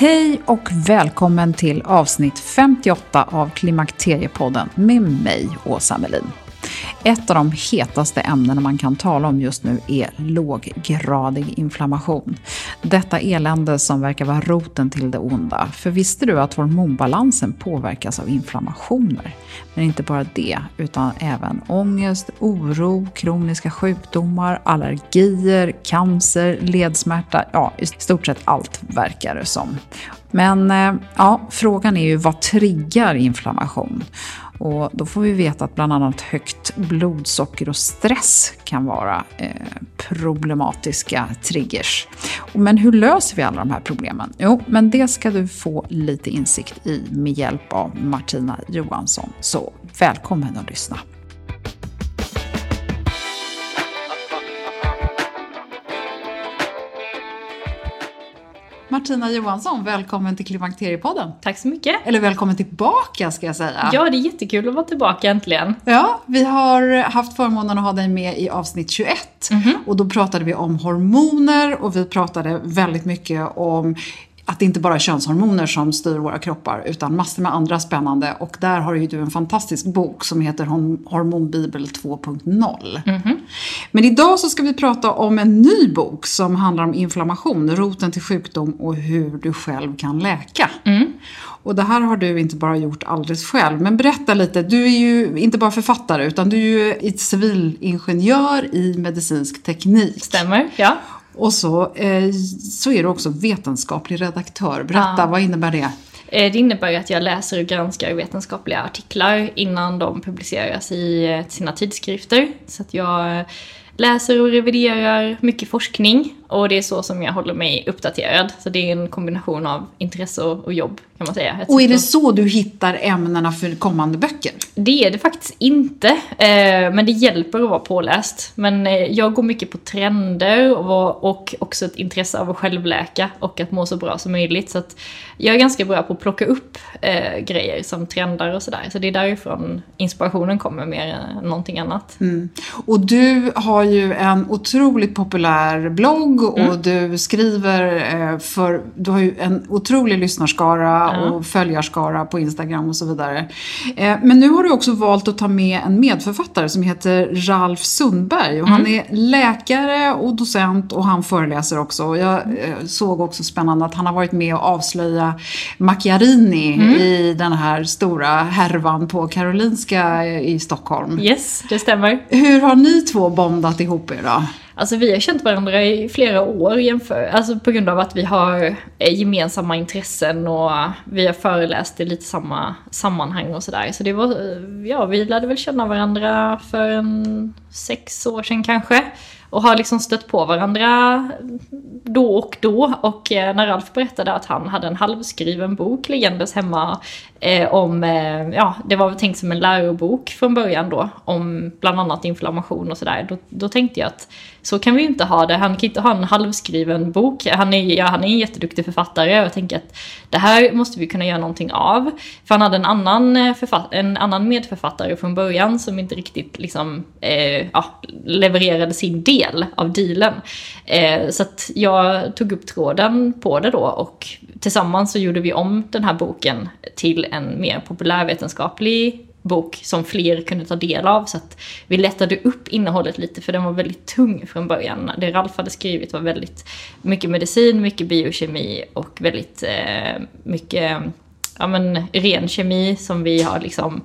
Hej och välkommen till avsnitt 58 av Klimakteriepodden med mig, Åsa Melin. Ett av de hetaste ämnena man kan tala om just nu är låggradig inflammation. Detta elände som verkar vara roten till det onda. För visste du att hormonbalansen påverkas av inflammationer? Men inte bara det, utan även ångest, oro, kroniska sjukdomar, allergier, cancer, ledsmärta, ja i stort sett allt verkar det som. Men eh, ja, frågan är ju vad triggar inflammation? Och då får vi veta att bland annat högt blodsocker och stress kan vara eh, problematiska triggers. Men hur löser vi alla de här problemen? Jo, men det ska du få lite insikt i med hjälp av Martina Johansson. Så välkommen att lyssna. Martina Johansson, välkommen till Klimakteriepodden. Tack så mycket. Eller välkommen tillbaka ska jag säga. Ja, det är jättekul att vara tillbaka äntligen. Ja, vi har haft förmånen att ha dig med i avsnitt 21. Mm -hmm. Och då pratade vi om hormoner och vi pratade väldigt mycket om att det inte bara är könshormoner som styr våra kroppar utan massor med andra spännande. Och där har ju du en fantastisk bok som heter Hormonbibel 2.0. Mm -hmm. Men idag så ska vi prata om en ny bok som handlar om inflammation, roten till sjukdom och hur du själv kan läka. Mm. Och det här har du inte bara gjort alldeles själv. Men berätta lite, du är ju inte bara författare utan du är ju civilingenjör i medicinsk teknik. Stämmer, ja. Och så, eh, så är du också vetenskaplig redaktör. Berätta, ja. vad innebär det? Det innebär att jag läser och granskar vetenskapliga artiklar innan de publiceras i sina tidskrifter. Så att jag läser och reviderar mycket forskning och det är så som jag håller mig uppdaterad. Så det är en kombination av intresse och jobb kan man säga. Och är det så du hittar ämnena för kommande böcker? Det är det faktiskt inte. Eh, men det hjälper att vara påläst. Men eh, jag går mycket på trender och också ett intresse av att självläka och att må så bra som möjligt. Så jag är ganska bra på att plocka upp eh, grejer som trender och sådär. Så det är därifrån inspirationen kommer mer än någonting annat. Mm. Och du har ju en otroligt populär blogg och mm. du skriver för, du har ju en otrolig lyssnarskara och följarskara på Instagram och så vidare. Eh, men nu har du också valt att ta med en medförfattare som heter Ralf Sundberg. Och mm. Han är läkare och docent och han föreläser också. Jag eh, såg också spännande att han har varit med och avslöja Macchiarini mm. i den här stora härvan på Karolinska i Stockholm. Yes, det stämmer. Hur har ni två bondat ihop er då? Alltså vi har känt varandra i flera år jämför, alltså på grund av att vi har eh, gemensamma intressen och vi har föreläst i lite samma sammanhang och sådär. Så det var, eh, ja vi lärde väl känna varandra för en sex år sedan kanske och har liksom stött på varandra då och då. Och eh, när Ralf berättade att han hade en halvskriven bok liggandes hemma eh, om, eh, ja det var väl tänkt som en lärobok från början då, om bland annat inflammation och sådär. Då, då tänkte jag att så kan vi ju inte ha det. Han kan inte ha en halvskriven bok. Han är, ja, han är en jätteduktig författare och jag tänker att det här måste vi kunna göra någonting av. För han hade en annan, eh, en annan medförfattare från början som inte riktigt liksom, eh, ja, levererade sin del av dealen. Eh, så att jag tog upp tråden på det då och tillsammans så gjorde vi om den här boken till en mer populärvetenskaplig bok som fler kunde ta del av. Så att vi lättade upp innehållet lite för den var väldigt tung från början. Det Ralf hade skrivit var väldigt mycket medicin, mycket biokemi och väldigt eh, mycket ja, men, ren kemi som vi har liksom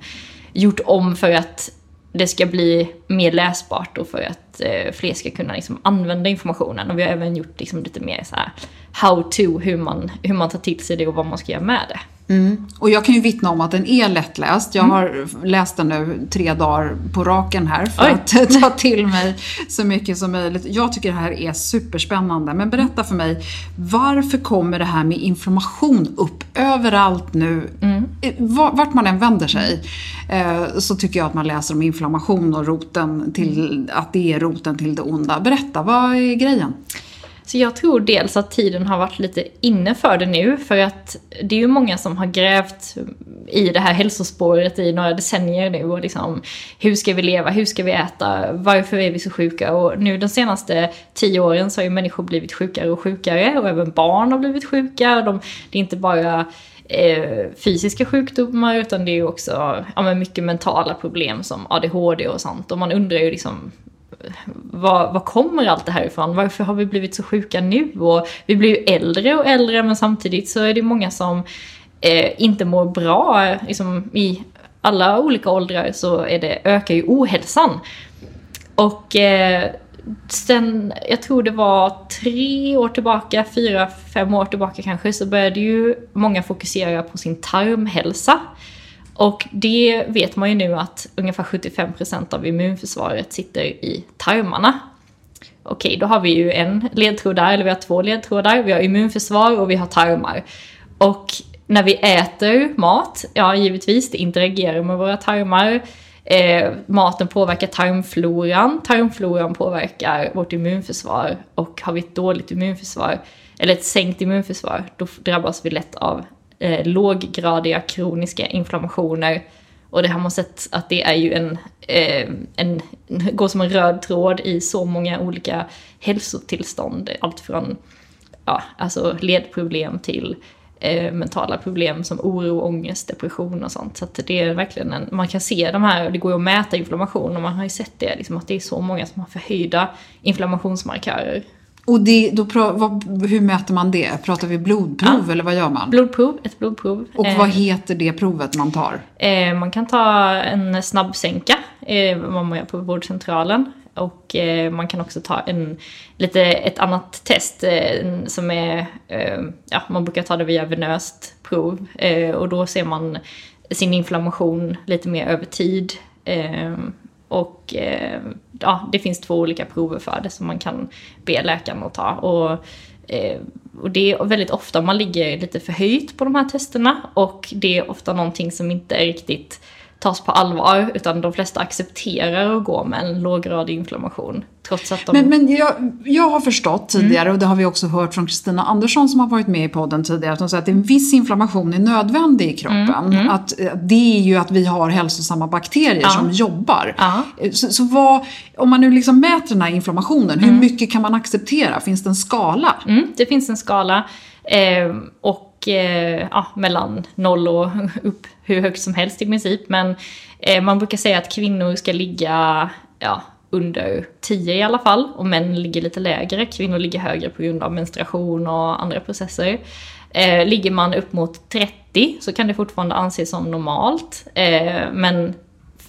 gjort om för att det ska bli mer läsbart och för att eh, fler ska kunna liksom, använda informationen. Och vi har även gjort liksom, lite mer så här how to, hur man, hur man tar till sig det och vad man ska göra med det. Mm. Och jag kan ju vittna om att den är lättläst. Jag mm. har läst den nu tre dagar på raken här för Oj. att ta till mig så mycket som möjligt. Jag tycker det här är superspännande. Men berätta för mig, varför kommer det här med information upp överallt nu? Mm. Vart man än vänder sig eh, så tycker jag att man läser om inflammation och roten till, att det är roten till det onda. Berätta, vad är grejen? Så jag tror dels att tiden har varit lite inne för det nu, för att det är ju många som har grävt i det här hälsospåret i några decennier nu och liksom hur ska vi leva, hur ska vi äta, varför är vi så sjuka? Och nu de senaste tio åren så har ju människor blivit sjukare och sjukare och även barn har blivit sjuka. De, det är inte bara eh, fysiska sjukdomar utan det är ju också ja, mycket mentala problem som ADHD och sånt. Och man undrar ju liksom var, var kommer allt det här ifrån? Varför har vi blivit så sjuka nu? Och vi blir ju äldre och äldre men samtidigt så är det många som eh, inte mår bra. Liksom, I alla olika åldrar så är det, ökar ju ohälsan. Och eh, sen, jag tror det var tre år tillbaka, fyra, fem år tillbaka kanske, så började ju många fokusera på sin tarmhälsa. Och det vet man ju nu att ungefär 75% av immunförsvaret sitter i tarmarna. Okej, då har vi ju en ledtråd där, eller vi har två ledtrådar. Vi har immunförsvar och vi har tarmar. Och när vi äter mat, ja givetvis, det interagerar med våra tarmar. Eh, maten påverkar tarmfloran, tarmfloran påverkar vårt immunförsvar. Och har vi ett dåligt immunförsvar, eller ett sänkt immunförsvar, då drabbas vi lätt av eh, låggradiga kroniska inflammationer. Och det har man sett att det är ju en, eh, en, går som en röd tråd i så många olika hälsotillstånd. Allt från ja, alltså ledproblem till eh, mentala problem som oro, ångest, depression och sånt. Så att det är verkligen en, man kan se de här, det går ju att mäta inflammation och man har ju sett det, liksom, att det är så många som har förhöjda inflammationsmarkörer. Och det, då, vad, hur mäter man det? Pratar vi blodprov ja. eller vad gör man? Blodprov, ett blodprov. Och vad eh, heter det provet man tar? Eh, man kan ta en snabbsänka, eh, vad man gör på vårdcentralen. Och eh, man kan också ta en, lite, ett annat test eh, som är, eh, ja man brukar ta det via venöst prov. och då ser man sin inflammation lite mer över tid. Och eh, ja, det finns två olika prover för det som man kan be läkaren att ta. Och, eh, och det är väldigt ofta man ligger lite förhöjt på de här testerna och det är ofta någonting som inte är riktigt tas på allvar, utan de flesta accepterar att gå med en låggradig inflammation. Trots att de... Men, men jag, jag har förstått tidigare, mm. och det har vi också hört från Kristina Andersson som har varit med i podden tidigare, att hon säger att en viss inflammation är nödvändig i kroppen. Mm. Mm. Att, eh, det är ju att vi har hälsosamma bakterier ja. som jobbar. Ja. Eh, så, så vad, om man nu liksom mäter den här inflammationen, hur mm. mycket kan man acceptera? Finns det en skala? Mm, det finns en skala. Eh, och eh, ja, mellan noll och upp hur högt som helst i princip. Men eh, man brukar säga att kvinnor ska ligga ja, under 10 i alla fall och män ligger lite lägre. Kvinnor ligger högre på grund av menstruation och andra processer. Eh, ligger man upp mot 30 så kan det fortfarande anses som normalt. Eh, men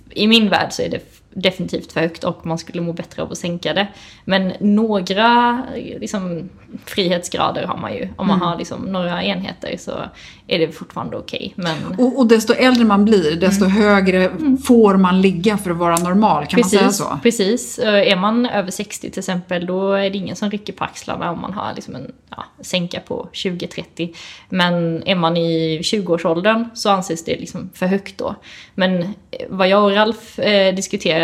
i min värld så är det definitivt för högt och man skulle må bättre av att sänka det. Men några liksom, frihetsgrader har man ju. Om man Mm. har liksom, några enheter så är det fortfarande okej. Men Och, och desto äldre man blir, desto högre får man ligga för att vara normal. Kan man säga så? Precis. Eh, Är man över 60 till exempel, då är det ingen som rycker på axlarna om man har liksom en ja, sänka på 20-30. Men är man i 20-årsåldern så anses det liksom för högt då. Men eh, vad jag och Ralf eh,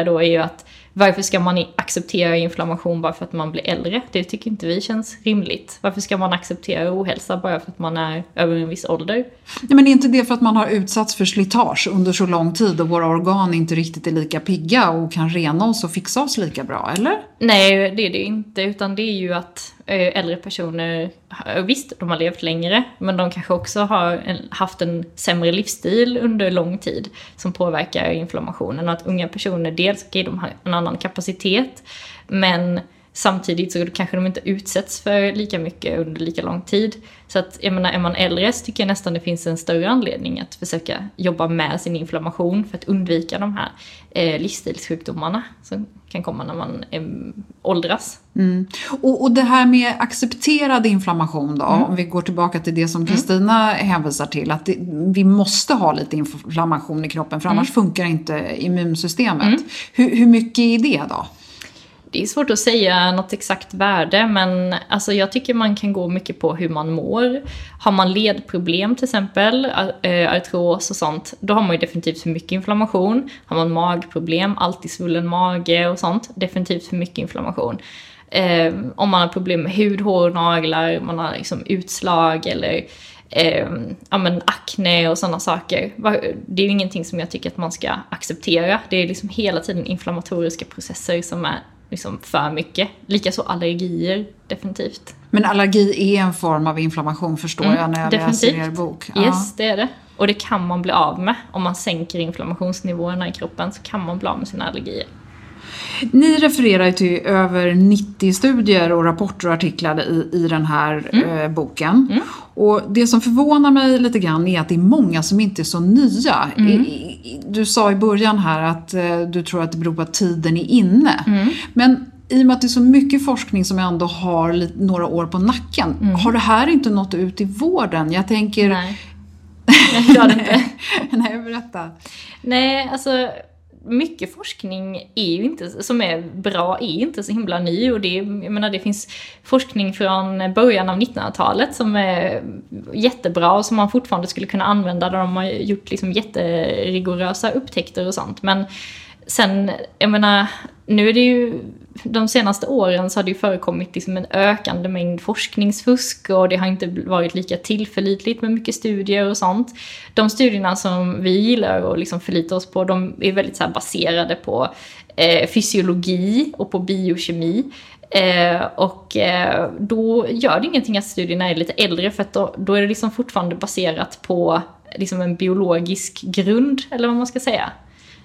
diskuterar då är ju att varför ska man acceptera inflammation bara för att man blir äldre? Det tycker inte vi känns rimligt. Varför ska man acceptera ohälsa bara för att man är över en viss ålder? Nej, men är inte det för att man har utsatts för slitage under så lång tid och våra organ inte riktigt är lika pigga och kan rena oss och fixa oss lika bra, eller? Nej, det är det inte. Utan det är ju att Eh, äldre personer, eh, visst, de har levt längre, men de kanske också har en, haft en sämre livsstil under lång tid som påverkar inflammationen. Och att unga personer, dels, okej, de har en annan kapacitet, men samtidigt så kanske de inte utsätts för lika mycket under lika lång tid. Så att, jag menar, är man äldre så tycker jag nästan det finns en större anledning att försöka jobba med sin inflammation för att undvika de här eh, livsstilssjukdomarna som kan komma när man eh, åldras. Och, och det här med accepterad inflammation då, Mm. om vi går tillbaka till det som Kristina hänvisar till, att det, vi måste ha lite inflammation i kroppen för annars Mm. funkar inte immunsystemet. Hur, hur mycket är det då? Det är svårt att säga något exakt värde, men alltså jag tycker man kan gå mycket på hur man mår. Har man ledproblem till exempel, eh, artros och sånt, då har man ju definitivt för mycket inflammation. Har man magproblem, alltid svullen mage och sånt, definitivt för mycket inflammation. Eh, om man har problem med hud, hår, naglar, man har liksom utslag eller eh, ja, men akne och sådana saker. Det är ju ingenting som jag tycker att man ska acceptera. Det är liksom hela tiden inflammatoriska processer som är liksom för mycket. Likaså allergier, definitivt. Men allergi är en form av inflammation förstår jag när jag läser er bok. Ja. Mm, Yes, det är det. Och det kan man bli av med. Om man sänker inflammationsnivåerna i kroppen så kan man bli av med sina allergier. Ni refererar ju till över 90 studier och rapporter och artiklar i, i den här Mm. eh, boken. Och det som förvånar mig lite grann är att det är många som inte är så nya. Mm. I, i, du sa i början här att eh, du tror att det beror på att tiden är inne. Mm. Men i och med att det är så mycket forskning som ändå har lite, några år på nacken, har det här inte nått ut i vården? Jag tänker... Mm. Nej. Det har det inte. Nej, berätta. Nej, alltså mycket forskning är ju inte, som är bra är inte så himla ny och det, jag menar, det finns forskning från början av 1900-talet som är jättebra och som man fortfarande skulle kunna använda där de har gjort liksom jätterigorösa upptäckter och sånt. Men sen, jag menar, nu är det ju de senaste åren så har det ju förekommit liksom en ökande mängd forskningsfusk och det har inte varit lika tillförlitligt med mycket studier och sånt. De studierna som vi gillar och liksom förlitar oss på, de är väldigt så här baserade på eh, fysiologi och på biokemi. Eh, och eh, då gör det ingenting att studierna är lite äldre för att då, då är det liksom fortfarande baserat på liksom en biologisk grund, eller vad man ska säga.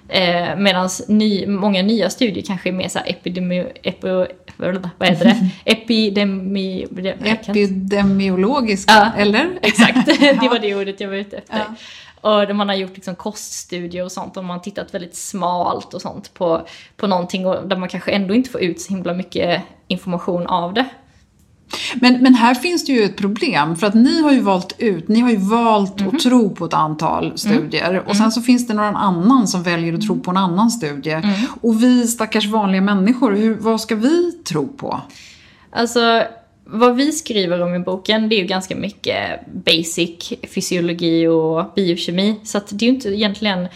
Eh, Medan ny, många nya studier kanske är mer så epidemi... Epi, vad heter det? Epidemi... Epidemiologiska, Ja. eller? Exakt, det var det ordet jag var ute efter. Och där man har gjort liksom koststudier och sånt och man har tittat väldigt smalt och sånt på, på någonting och där man kanske ändå inte får ut så himla mycket information av det. Men, men här finns det ju ett problem för att ni har ju valt ut, ni har ju valt Mhm. att tro på ett antal studier och Mm. sen så finns det någon annan som väljer att tro på en annan studie. Mm. Och vi stackars vanliga människor, hur, vad ska vi tro på? Alltså, vad vi skriver om i boken, det är ju ganska mycket basic fysiologi och biokemi. Så att det är ju inte egentligen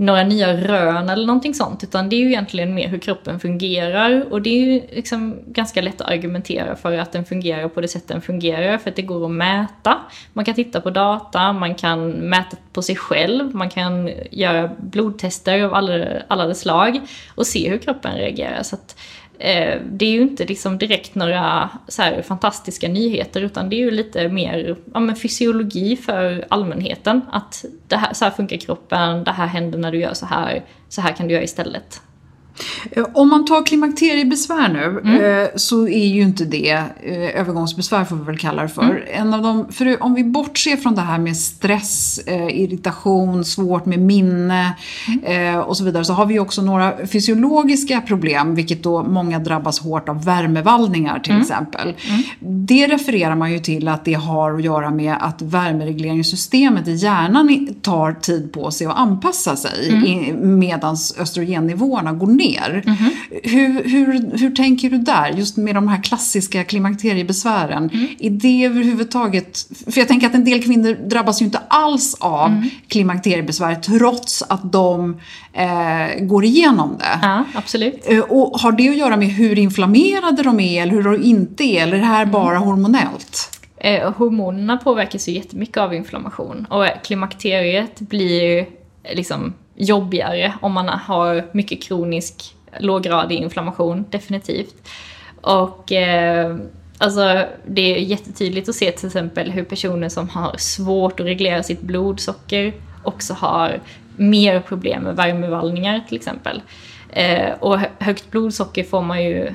några nya rön eller någonting sånt, utan det är ju egentligen mer hur kroppen fungerar. Och det är ju liksom ganska lätt att argumentera för att den fungerar på det sätt den fungerar, för att det går att mäta. Man kan titta på data, man kan mäta på sig själv, man kan göra blodtester av alla, alla slag och se hur kroppen reagerar. Så att, Eh, det är ju inte liksom direkt några så här fantastiska nyheter utan det är ju lite mer ja, men fysiologi för allmänheten. Att det här, så här funkar kroppen, det här händer när du gör så här, så här kan du göra istället. Eh, om man tar klimakteriebesvär nu Mm. eh, så är ju inte det eh, övergångsbesvär får vi väl kalla det för. Mm. En av de, för om vi bortser från det här med stress, irritation, svårt med minne Mm. och så vidare så har vi också några fysiologiska problem vilket då många drabbas hårt av värmevallningar till exempel. Det refererar man ju till att det har att göra med att värmeregleringssystemet i hjärnan tar tid på sig att anpassa sig medan östrogennivåerna går ner. Hur, hur, hur tänker du där, just med de här klassiska klimakteriebesvären? Är det överhuvudtaget, för jag tänker att en del kvinnor drabbas ju inte alls av klimakteriebesvär trots att de eh, går igenom det. Ja, absolut. Eh, Och har det att göra med hur inflammerade de är eller hur de inte är? Eller är det här bara hormonellt? Eh, hormonerna påverkas ju jättemycket av inflammation och klimakteriet blir liksom jobbigare om man har mycket kronisk låggradig inflammation, definitivt. Och eh, alltså det är jättetydligt att se till exempel hur personer som har svårt att reglera sitt blodsocker också har mer problem med värmevallningar till exempel. Eh, och högt blodsocker får man ju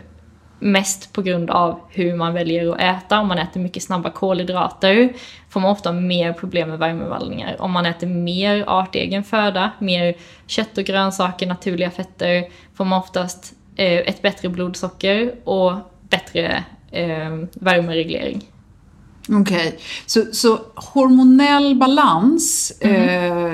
mest på grund av hur man väljer att äta. Om man äter mycket snabba kolhydrater får man ofta mer problem med värmevallningar. Om man äter mer artegen föda, mer kött och grönsaker, naturliga fetter, får man oftast eh, ett bättre blodsocker och bättre eh, värmereglering. Okej, så, så hormonell balans eh,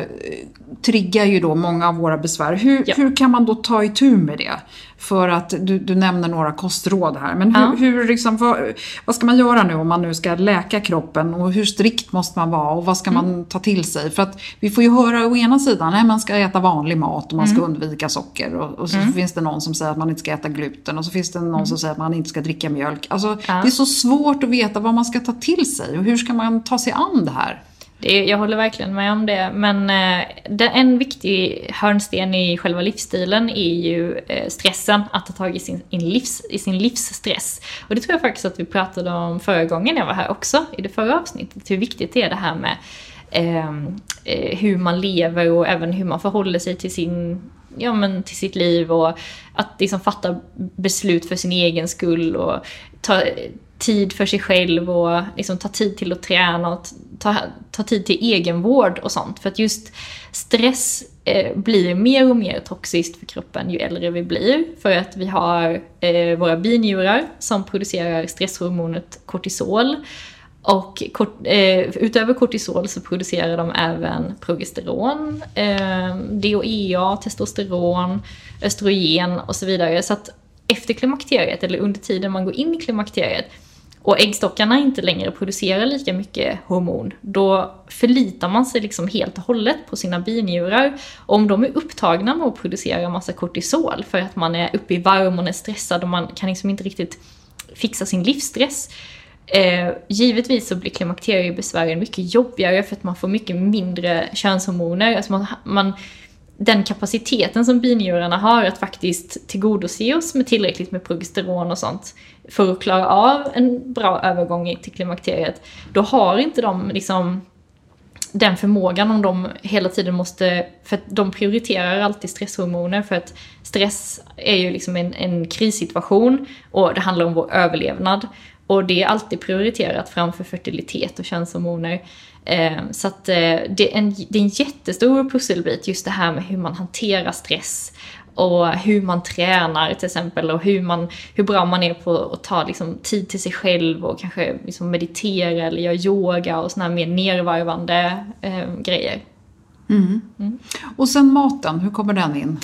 triggar ju då många av våra besvär. Hur, Ja. hur kan man då ta itu med det? För att du, du nämner några kostråd här, men hur, Ja. hur liksom, vad, vad ska man göra nu om man nu ska läka kroppen och hur strikt måste man vara och vad ska man ta till sig? För att vi får ju höra å ena sidan att man ska äta vanlig mat och man ska undvika socker och, och så finns det någon som säger att man inte ska äta gluten och så finns det någon som säger att man inte ska dricka mjölk. Alltså, Ja. det är så svårt att veta vad man ska ta till sig och hur ska man ta sig an det här? Det, jag håller verkligen med om det. Men eh, det, en viktig hörnsten i själva livsstilen är ju eh, stressen. Att ta tag i sin, in livs, i sin livsstress. Och det tror jag faktiskt att vi pratade om förra gången jag var här också, i det förra avsnittet. Hur viktigt det är det här med ehm, eh, hur man lever och även hur man förhåller sig till sin ja, men till sitt liv och att liksom fatta beslut för sin egen skull och ta tid för sig själv och liksom ta tid till att träna och ta, ta tid till egenvård och sånt. För att just stress eh, blir mer och mer toxiskt för kroppen ju äldre vi blir. För att vi har eh, våra binjurar som producerar stresshormonet kortisol. Och kort, eh, utöver kortisol så producerar de även progesteron, eh, DHEA, testosteron, östrogen och så vidare. Så att efter klimakteriet, eller under tiden man går in i klimakteriet, och äggstockarna inte längre producerar lika mycket hormon, då förlitar man sig liksom helt och hållet på sina binjurar. Och om de är upptagna med att producera massa kortisol för att man är uppe i varv, man är stressad och man kan liksom inte riktigt fixa sin livsstress, Eh, givetvis så blir klimakteriebesvären mycket jobbigare för att man får mycket mindre könshormoner. Alltså man, man, den kapaciteten som binjurarna har att faktiskt tillgodose oss med tillräckligt med progesteron och sånt för att klara av en bra övergång till klimakteriet, då har inte de liksom den förmågan om de hela tiden måste, för att de prioriterar alltid stresshormoner för att stress är ju liksom en, en krissituation och det handlar om vår överlevnad. Och det är alltid prioriterat framför fertilitet och könshormoner. Eh, så att eh, det, är en, det är en jättestor pusselbit just det här med hur man hanterar stress och hur man tränar till exempel och hur, man, hur bra man är på att ta liksom, tid till sig själv och kanske liksom, meditera eller göra yoga och såna här mer nervarvande eh, grejer. Och sen maten, hur kommer den in?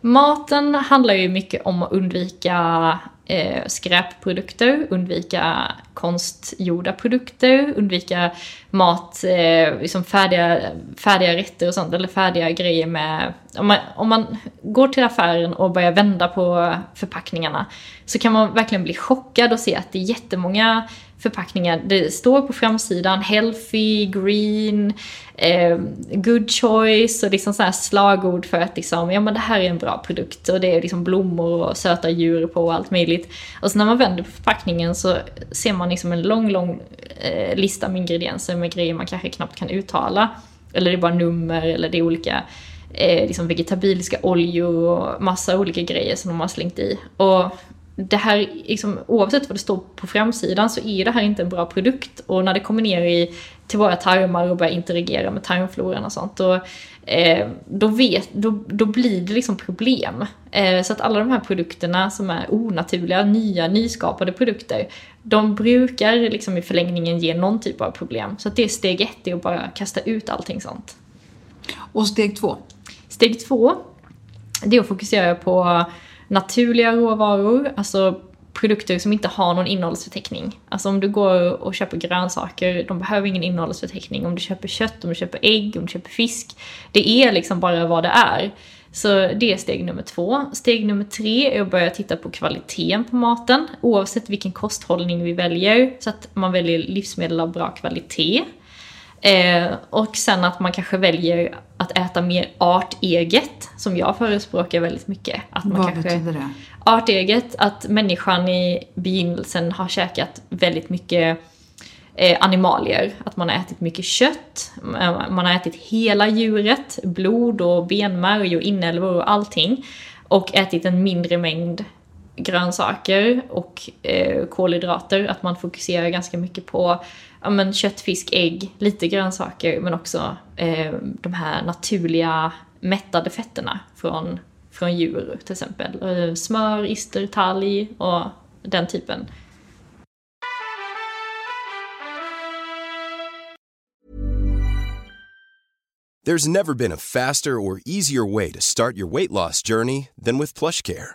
Maten handlar ju mycket om att undvika eh, skräpprodukter, undvika konstgjorda produkter, undvika mat, eh, liksom färdiga, färdiga rätter och sånt, eller färdiga grejer med... Om man, om man går till affären och börjar vända på förpackningarna så kan man verkligen bli chockad och se att det är jättemånga förpackningar. Det står på framsidan healthy, green, eh, good choice och liksom så här slagord för att liksom, ja men det här är en bra produkt och det är liksom blommor och söta djur på och allt möjligt. Och så när man vänder på förpackningen så ser man liksom en lång, lång eh, lista med ingredienser med grejer man kanske knappt kan uttala. Eller det är bara nummer eller det är olika eh, liksom vegetabiliska oljor och massa olika grejer som de har slängt i. Och det här, liksom, oavsett vad det står på framsidan så är det här inte en bra produkt. Och när det kommer ner i, till våra tarmar och börjar interagera med tarmfloran och sånt, då, eh, då, vet, då, då blir det liksom problem. Eh, så att alla de här produkterna som är onaturliga, nya, nyskapade produkter, de brukar liksom i förlängningen ge någon typ av problem. Så att det är steg ett, det är att bara kasta ut allting sånt. Och steg två? Steg två, det är att fokusera på naturliga råvaror, alltså produkter som inte har någon innehållsförteckning. Alltså om du går och köper grönsaker, de behöver ingen innehållsförteckning. Om du köper kött, om du köper ägg, om du köper fisk. Det är liksom bara vad det är. Så det är steg nummer två. Steg nummer tre är att börja titta på kvaliteten på maten, oavsett vilken kosthållning vi väljer, så att man väljer livsmedel av bra kvalitet. Eh, och sen att man kanske väljer att äta mer arteget, som jag förespråkar väldigt mycket. Att man Vad kanske, betyder det? Arteget, att människan i begynnelsen har käkat väldigt mycket eh, animalier. Att man har ätit mycket kött, eh, man har ätit hela djuret, blod och benmärg och inälvor och allting. Och ätit en mindre mängd grönsaker och eh, kolhydrater. Att man fokuserar ganska mycket på ja, men kött, fisk, ägg, lite grönsaker men också eh, de här naturliga mättade fetterna från, från djur till exempel. Eh, smör, ister, talg och den typen. There's never been a faster or easier way to start your weight loss journey than with PlushCare.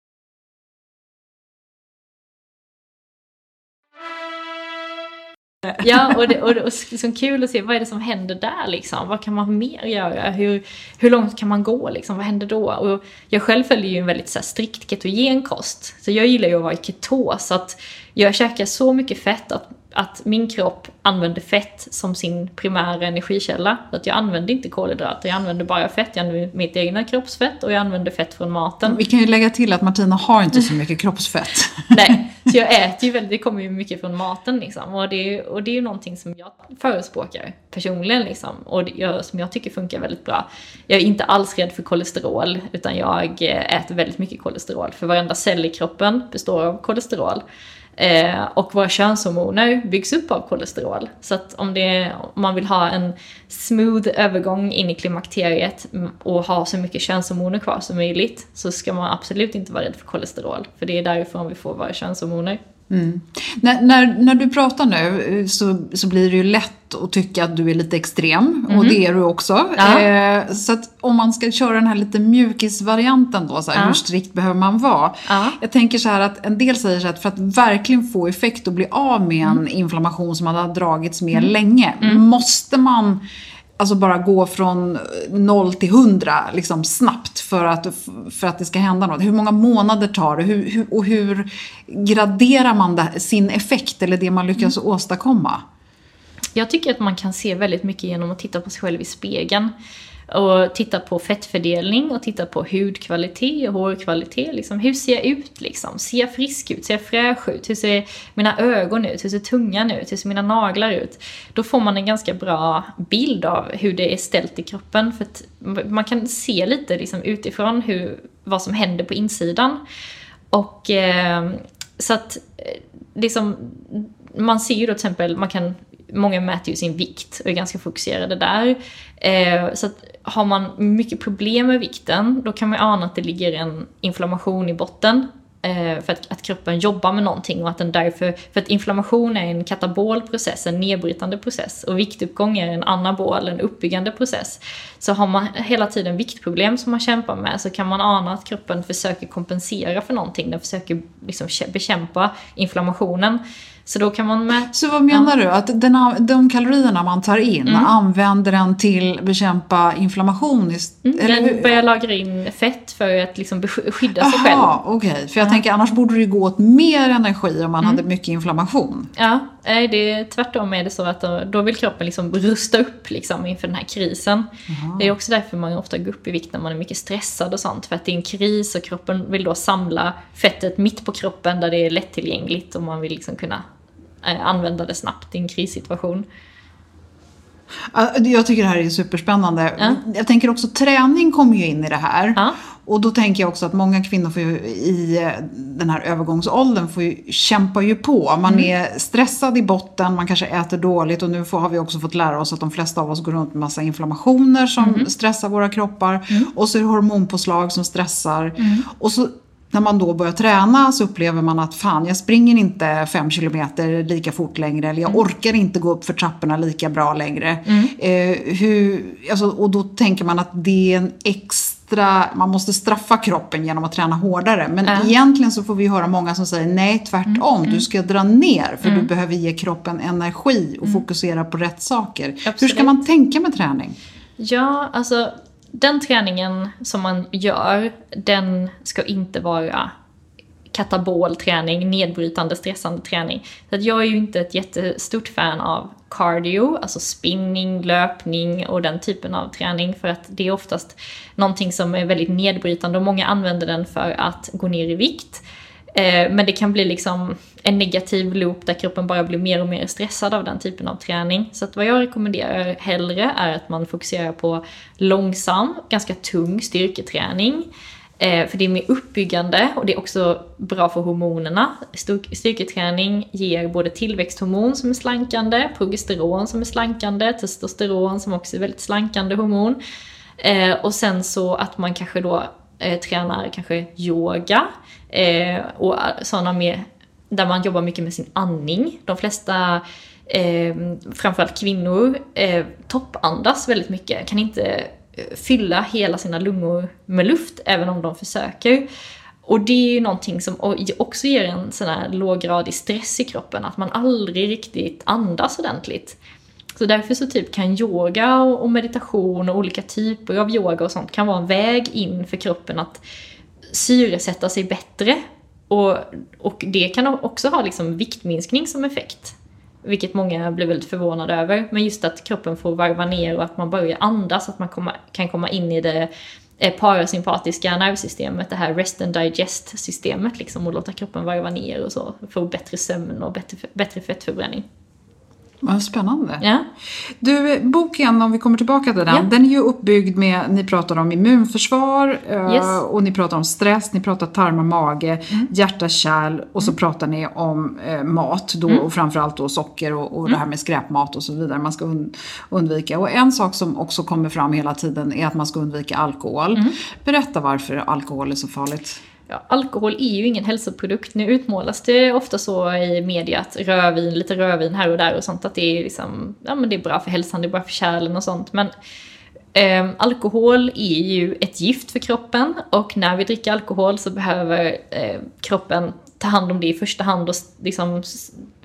Ja, och det, och det är liksom kul att se vad är det som händer där liksom. Vad kan man mer göra? Hur, hur långt kan man gå liksom? Vad händer då? Och jag själv följer ju en väldigt så här, strikt ketogen kost. Så jag gillar ju att vara i ketos. Så att jag käkar så mycket fett att att min kropp använder fett som sin primära energikälla. Så att jag använder inte kolhydrater, jag använder bara fett. Jag använder mitt egna kroppsfett och jag använder fett från maten. Vi kan ju lägga till att Martina har inte så mycket kroppsfett. Nej, så jag äter ju väldigt, det kommer ju mycket från maten liksom. Och det, är, och det är ju någonting som jag förespråkar personligen liksom. Och det, som jag tycker funkar väldigt bra. Jag är inte alls rädd för kolesterol, utan jag äter väldigt mycket kolesterol. För varenda cell i kroppen består av kolesterol. Eh, och våra könshormoner byggs upp av kolesterol. Så att om, det, om man vill ha en smooth övergång in i klimakteriet och ha så mycket könshormoner kvar som möjligt så ska man absolut inte vara rädd för kolesterol. För det är därifrån vi får våra könshormoner. Mm. När, när, när, du pratar nu så, så blir det ju lätt att tycka att du är lite extrem. Mm. Och det är du också. Ja. Eh, så att om man ska köra den här lite mjukisvarianten då, så här, ja. hur strikt behöver man vara? Ja. Jag tänker så här att en del säger så att för att verkligen få effekt och bli av med en mm. inflammation som har dragits med mm. länge, mm. måste man alltså bara gå från 0 till 100 liksom snabbt för att, för att det ska hända något. Hur många månader tar det? Hur, hur, och hur graderar man det, sin effekt eller det man lyckas mm. åstadkomma? Jag tycker att man kan se väldigt mycket genom att titta på sig själv i spegeln och titta på fettfördelning och titta på hudkvalitet och hårkvalitet. Liksom. Hur ser jag ut liksom? Ser jag frisk ut? Ser jag fräsch ut? Hur ser mina ögon ut? Hur ser tungan ut? Hur ser mina naglar ut? Då får man en ganska bra bild av hur det är ställt i kroppen. För att man kan se lite liksom, utifrån hur, vad som händer på insidan. Och eh, så att eh, liksom, man ser ju då till exempel, man kan Många mäter ju sin vikt och är ganska fokuserade där. Eh, så att har man mycket problem med vikten, då kan man ana att det ligger en inflammation i botten. Eh, för att, att, kroppen jobbar med någonting och att den därför, för att inflammation är en katabol process, en nedbrytande process och viktuppgång är en anabol, en uppbyggande process. Så har man hela tiden viktproblem som man kämpar med så kan man ana att kroppen försöker kompensera för någonting, den försöker liksom bekämpa inflammationen. Så då kan man med... Så vad menar du? Att den, de kalorierna man tar in, mm. använder den till att bekämpa inflammation? Mm, eller den börjar lagra in fett för att liksom skydda sig själv. Okej. Okay. För jag ja. tänker annars borde det gå åt mer energi om man mm. hade mycket inflammation. Ja, det är, tvärtom är det så att då, då vill kroppen liksom rusta upp liksom inför den här krisen. Jaha. Det är också därför man ofta går upp i vikt när man är mycket stressad och sånt. För att det är en kris och kroppen vill då samla fettet mitt på kroppen där det är lättillgängligt och man vill liksom kunna använda det snabbt i en krissituation. Jag tycker det här är superspännande. Ja. Jag tänker också träning kommer ju in i det här. Ja. Och då tänker jag också att många kvinnor får ju, i eh, den här övergångsåldern får ju, kämpar ju på. Man mm. är stressad i botten, man kanske äter dåligt och nu får, har vi också fått lära oss att de flesta av oss går runt med massa inflammationer som mm. stressar våra kroppar. Mm. Och så är det hormonpåslag som stressar. Mm. Och så när man då börjar träna så upplever man att fan, jag springer inte fem kilometer lika fort längre eller jag mm. orkar inte gå upp för trapporna lika bra längre. Mm. Eh, hur, alltså, och då tänker man att det är en extra, man måste straffa kroppen genom att träna hårdare. Men mm. egentligen så får vi höra många som säger nej, tvärtom. Mm. Du ska dra ner för du mm. behöver ge kroppen energi och mm. fokusera på rätt saker. Absolut. Hur ska man tänka med träning? Ja, alltså den träningen som man gör, den ska inte vara katabol träning, nedbrytande, stressande träning. Så att jag är ju inte ett jättestort fan av cardio, alltså spinning, löpning och den typen av träning för att det är oftast någonting som är väldigt nedbrytande och många använder den för att gå ner i vikt. Eh, men det kan bli liksom en negativ loop där kroppen bara blir mer och mer stressad av den typen av träning. Så att vad jag rekommenderar hellre är att man fokuserar på långsam, ganska tung styrketräning. Eh, för det är mer uppbyggande och det är också bra för hormonerna. Styrketräning ger både tillväxthormon som är slankande, progesteron som är slankande, testosteron som också är väldigt slankande hormon. Eh, och sen så att man kanske då eh, tränar kanske yoga Eh, och sådana med, där man jobbar mycket med sin andning. De flesta, eh, framförallt kvinnor, eh, toppandas väldigt mycket. Kan inte eh, fylla hela sina lungor med luft, även om de försöker. Och det är ju någonting som också ger en sån här låggradig stress i kroppen, att man aldrig riktigt andas ordentligt. Så därför så typ kan yoga och meditation och olika typer av yoga och sånt kan vara en väg in för kroppen att syresätta sig bättre och, och det kan också ha liksom viktminskning som effekt. Vilket många blir väldigt förvånade över. Men just att kroppen får varva ner och att man börjar andas, att man komma, kan komma in i det eh, parasympatiska nervsystemet, det här rest and digest systemet liksom och låta kroppen varva ner och så. Få bättre sömn och bättre, bättre fettförbränning. Vad spännande. Ja. Du, boken, om vi kommer tillbaka till den, Ja. den är ju uppbyggd med, ni pratar om immunförsvar eh, Yes. Mm. och ni pratar om stress, ni pratar tarmar, mage, hjärta, kärl och så pratar ni om eh, mat då, Mm. och framförallt då socker och, och det här med skräpmat och så vidare man ska und- undvika. Och en sak som också kommer fram hela tiden är att man ska undvika alkohol. Mm. Berätta varför alkohol är så farligt. Ja, alkohol är ju ingen hälsoprodukt. Nu utmålas det ofta så i media att rödvin, lite rödvin här och där och sånt, att det är liksom, ja men det är bra för hälsan, det är bra för kärlen och sånt. Men eh, alkohol är ju ett gift för kroppen och när vi dricker alkohol så behöver eh, kroppen ta hand om det i första hand och liksom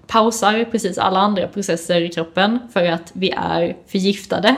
pausar precis alla andra processer i kroppen för att vi är förgiftade.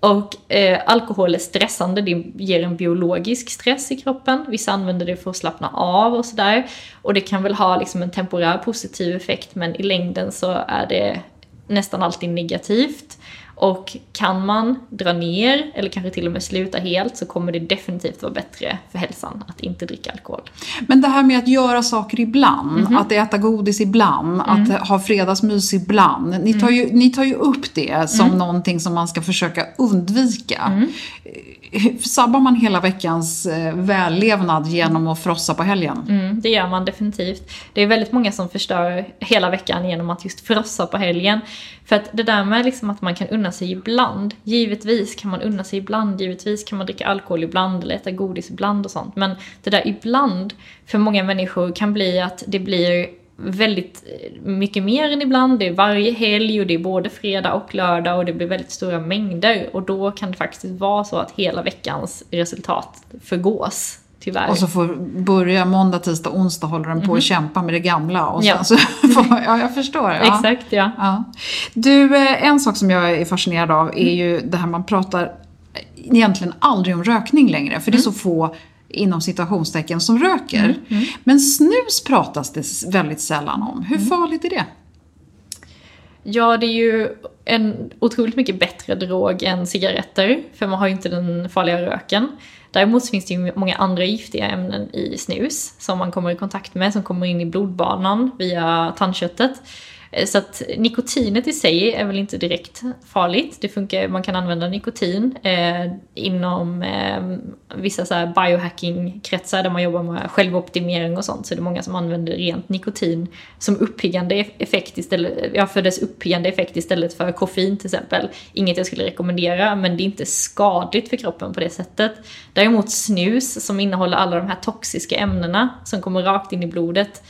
Och eh, alkohol är stressande, det ger en biologisk stress i kroppen. Vissa använder det för att slappna av och sådär. Och det kan väl ha liksom en temporär positiv effekt men i längden så är det nästan alltid negativt. Och kan man dra ner eller kanske till och med sluta helt så kommer det definitivt vara bättre för hälsan att inte dricka alkohol. Men det här med att göra saker ibland, Mhm. att äta godis ibland, Mm. att ha fredagsmys ibland. Ni tar, ju, ni tar ju upp det som Mm. någonting som man ska försöka undvika. Eh, Sabbar man hela veckans eh, vällevnad genom att frossa på helgen? Mm, det gör man definitivt. Det är väldigt många som förstör hela veckan genom att just frossa på helgen. För att det där med liksom att man kan unna sig ibland, givetvis kan man unna sig ibland, givetvis kan man dricka alkohol ibland eller äta godis ibland och sånt. Men det där ibland, för många människor kan bli att det blir väldigt eh, mycket mer än ibland. Det är varje helg och det är både fredag och lördag och det blir väldigt stora mängder. Och då kan det faktiskt vara så att hela veckans resultat förgås, tyvärr. Och så får börja måndag, tisdag, onsdag håller den på att kämpa med det gamla. Och Mhm. Ja. så får, ja, jag förstår. Ja. Exakt, ja. Ja. Du, eh, en sak som jag är fascinerad av är ju det här man pratar egentligen aldrig om rökning längre. För det är så få inom citationstecken som röker. Men snus pratas det väldigt sällan om. Hur farligt är det? Ja, det är ju en otroligt mycket bättre drog än cigaretter, för man har ju inte den farliga röken. Däremot så finns det ju många andra giftiga ämnen i snus som man kommer i kontakt med, som kommer in i blodbanan via tandköttet. Eh, så att nikotinet i sig är väl inte direkt farligt. Det funkar, man kan använda nikotin eh, inom eh, vissa så här biohacking-kretsar där man jobbar med självoptimering och sånt. Så det är många som använder rent nikotin som uppiggande effekt istället, ja, för dess uppiggande effekt istället för koffein till exempel. Inget jag skulle rekommendera, men det är inte skadligt för kroppen på det sättet. Däremot snus som innehåller alla de här toxiska ämnena som kommer rakt in i blodet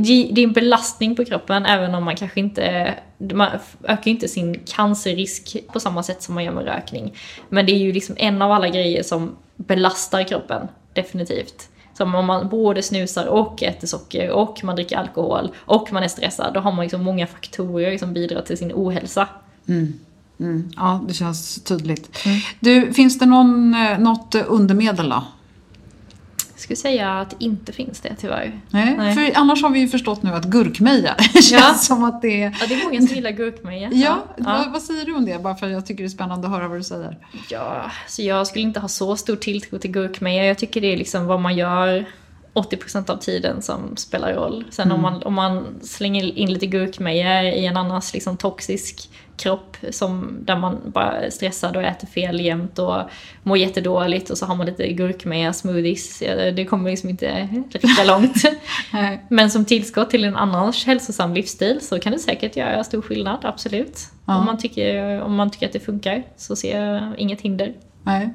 det är en belastning på kroppen även om man kanske inte, man ökar ju inte sin cancerrisk på samma sätt som man gör med rökning. Men det är ju liksom en av alla grejer som belastar kroppen, definitivt. Som om man både snusar och äter socker och man dricker alkohol och man är stressad, då har man liksom många faktorer som bidrar till sin ohälsa. Ja, det känns tydligt. Du, finns det någon, eh, något undermedel då? Skulle säga att det inte finns det tyvärr. Nej, Nej. för annars har vi ju förstått nu att gurkmeja känns Ja. som att det är... Ja, det är många som gillar gurkmeja. Ja, ja. Vad, vad säger du om det? Bara för att jag tycker det är spännande att höra vad du säger. Ja, så jag skulle inte ha så stor tilltro till gurkmeja. Jag tycker det är liksom vad man gör 80% av tiden som spelar roll. Sen om, man, om man slänger in lite gurkmeja i en annars liksom toxisk kropp som, där man bara är stressad och äter fel jämt och mår jättedåligt och så har man lite gurkmeja smoothies. Det kommer liksom inte räcka långt. Men som tillskott till en annars hälsosam livsstil så kan det säkert göra stor skillnad, absolut. Ja. Om, man tycker, om man tycker att det funkar så ser jag inget hinder. Nej.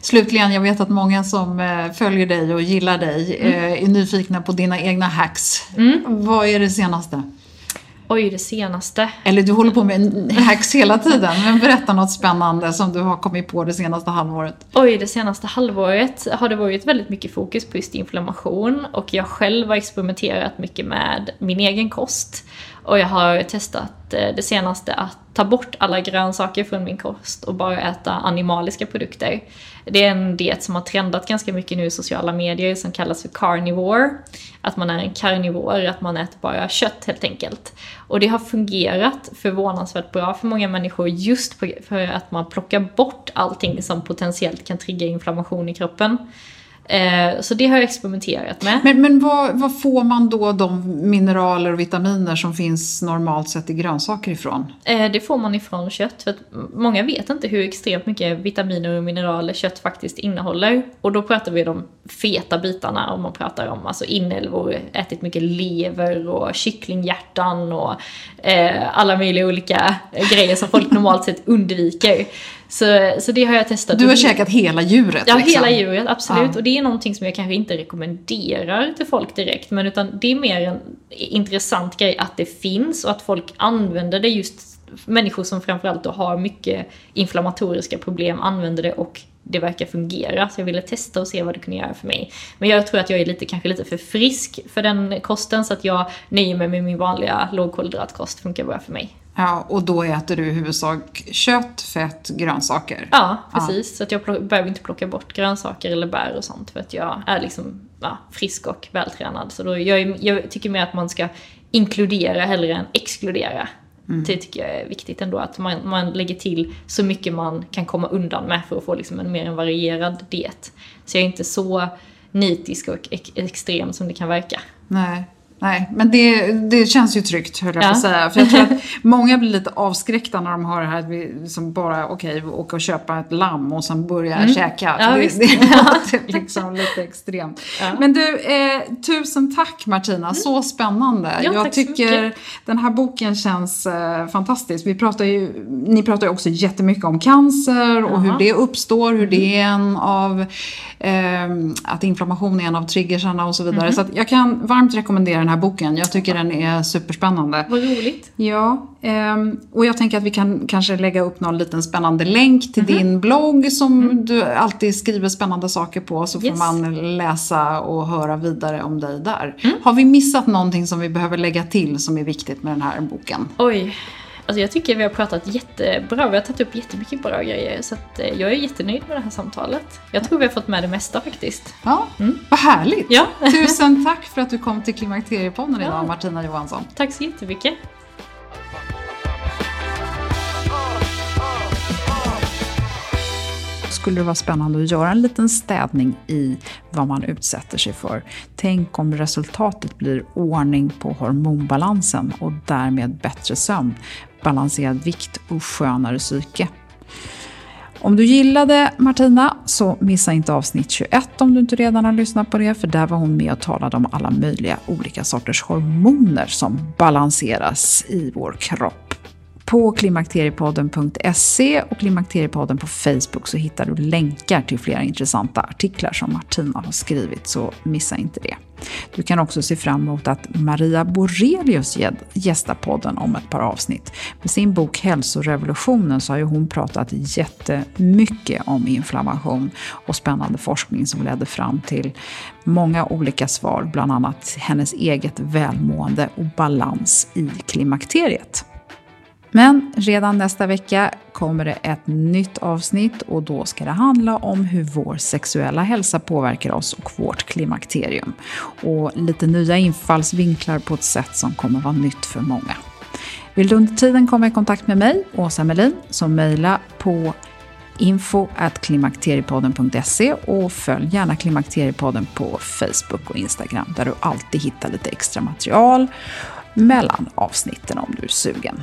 Slutligen, jag vet att många som eh, följer dig och gillar dig eh, är nyfikna på dina egna hacks. Vad är det senaste? Oj, det senaste. Eller du håller på med hacks hela tiden, men berätta något spännande som du har kommit på det senaste halvåret. Oj, det senaste halvåret har det varit väldigt mycket fokus på just inflammation och jag själv har experimenterat mycket med min egen kost. Och jag har testat eh, det senaste att ta bort alla grönsaker från min kost och bara äta animaliska produkter. Det är en diet som har trendat ganska mycket nu i sociala medier som kallas för carnivore. Att man är en karnivor, att man äter bara kött helt enkelt. Och det har fungerat förvånansvärt bra för många människor just för att man plockar bort allting som potentiellt kan trigga inflammation i kroppen. Eh, så det har jag experimenterat med. Men, men vad, vad, får man då de mineraler och vitaminer som finns normalt sett i grönsaker ifrån? Eh, det får man ifrån kött. För att många vet inte hur extremt mycket vitaminer och mineraler kött faktiskt innehåller. Och då pratar vi om feta bitarna om man pratar om alltså inälvor, ätit mycket lever och kycklinghjärtan och eh, alla möjliga olika grejer som folk normalt sett undviker. Så, så det har jag testat. Du har käkat hela djuret? Ja, liksom. hela djuret, absolut. Ja. Och det är någonting som jag kanske inte rekommenderar till folk direkt, men utan det är mer en intressant grej att det finns och att folk använder det just människor som framförallt då har mycket inflammatoriska problem använder det och det verkar fungera. Så jag ville testa och se vad det kunde göra för mig. Men jag tror att jag är lite, kanske lite för frisk för den kosten så att jag nöjer mig med min vanliga lågkolhydratkost. funkar bra för mig. Ja, och då äter du i huvudsak kött, fett, grönsaker? Ja, precis. Ja. Så att jag behöver inte plocka bort grönsaker eller bär och sånt för att jag är liksom ja, frisk och vältränad. Så då, jag, jag tycker mer att man ska inkludera hellre än exkludera. Mm. Det tycker jag är viktigt ändå, att man, man lägger till så mycket man kan komma undan med för att få liksom en mer en varierad diet. Så jag är inte så nitisk och extrem som det kan verka. Nej. Nej, men det, det känns ju tryggt höll jag ja. på att säga. För jag tror att många blir lite avskräckta när de har det här att vi som bara, okej, okay, åka och köpa ett lamm och sen börja mm. käka. Ja, det, det låter liksom lite extremt. Ja. Men du, eh, tusen tack Martina, mm. så spännande. Ja, jag tycker den här boken känns eh, fantastisk. Vi pratar ju, ni pratar ju också jättemycket om cancer och Aha. hur det uppstår, hur det är en av, eh, att inflammation är en av triggersarna och så vidare. Mm. Så jag kan varmt rekommendera den här boken. Jag tycker den är superspännande. Vad roligt. Ja, ehm, och jag tänker att vi kan kanske lägga upp någon liten spännande länk till mm -hmm. din blogg som mm. du alltid skriver spännande saker på så får yes. man läsa och höra vidare om dig där. Mm. Har vi missat någonting som vi behöver lägga till som är viktigt med den här boken? Oj. Alltså jag tycker vi har pratat jättebra, vi har tagit upp jättemycket bra grejer så eh, jag är jättenöjd med det här samtalet. Jag tror vi har fått med det mesta faktiskt. Ja, mm. vad härligt! Ja. Tusen tack för att du kom till Klimakteriepodden idag, ja. Martina Johansson. Tack så jättemycket! skulle det vara spännande att göra en liten städning i vad man utsätter sig för. Tänk om resultatet blir ordning på hormonbalansen och därmed bättre sömn, balanserad vikt och skönare psyke. Om du gillade Martina så missa inte avsnitt 21 om du inte redan har lyssnat på det, för där var hon med och talade om alla möjliga olika sorters hormoner som balanseras i vår kropp. På klimakteriepodden.se och Klimakteriepodden på Facebook så hittar du länkar till flera intressanta artiklar som Martina har skrivit, så missa inte det. Du kan också se fram emot att Maria Borelius gästar podden om ett par avsnitt. Med sin bok Hälsorevolutionen så har ju hon pratat jättemycket om inflammation och spännande forskning som ledde fram till många olika svar, bland annat hennes eget välmående och balans i klimakteriet. Men redan nästa vecka kommer det ett nytt avsnitt och då ska det handla om hur vår sexuella hälsa påverkar oss och vårt klimakterium. Och lite nya infallsvinklar på ett sätt som kommer vara nytt för många. Vill du under tiden komma i kontakt med mig, Åsa Melin, så mejla på info.klimakteriepodden.se och följ gärna Klimakteriepodden på Facebook och Instagram där du alltid hittar lite extra material mellan avsnitten om du är sugen.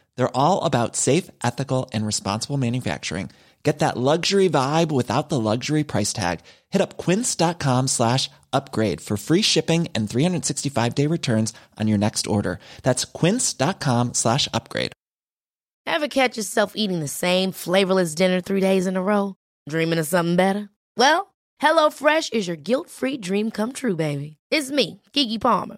They're all about safe, ethical, and responsible manufacturing. Get that luxury vibe without the luxury price tag. Hit up quince.com slash upgrade for free shipping and 365 day returns on your next order. That's quince.com slash upgrade. Ever catch yourself eating the same flavorless dinner three days in a row? Dreaming of something better? Well, HelloFresh is your guilt free dream come true, baby. It's me, Gigi Palmer.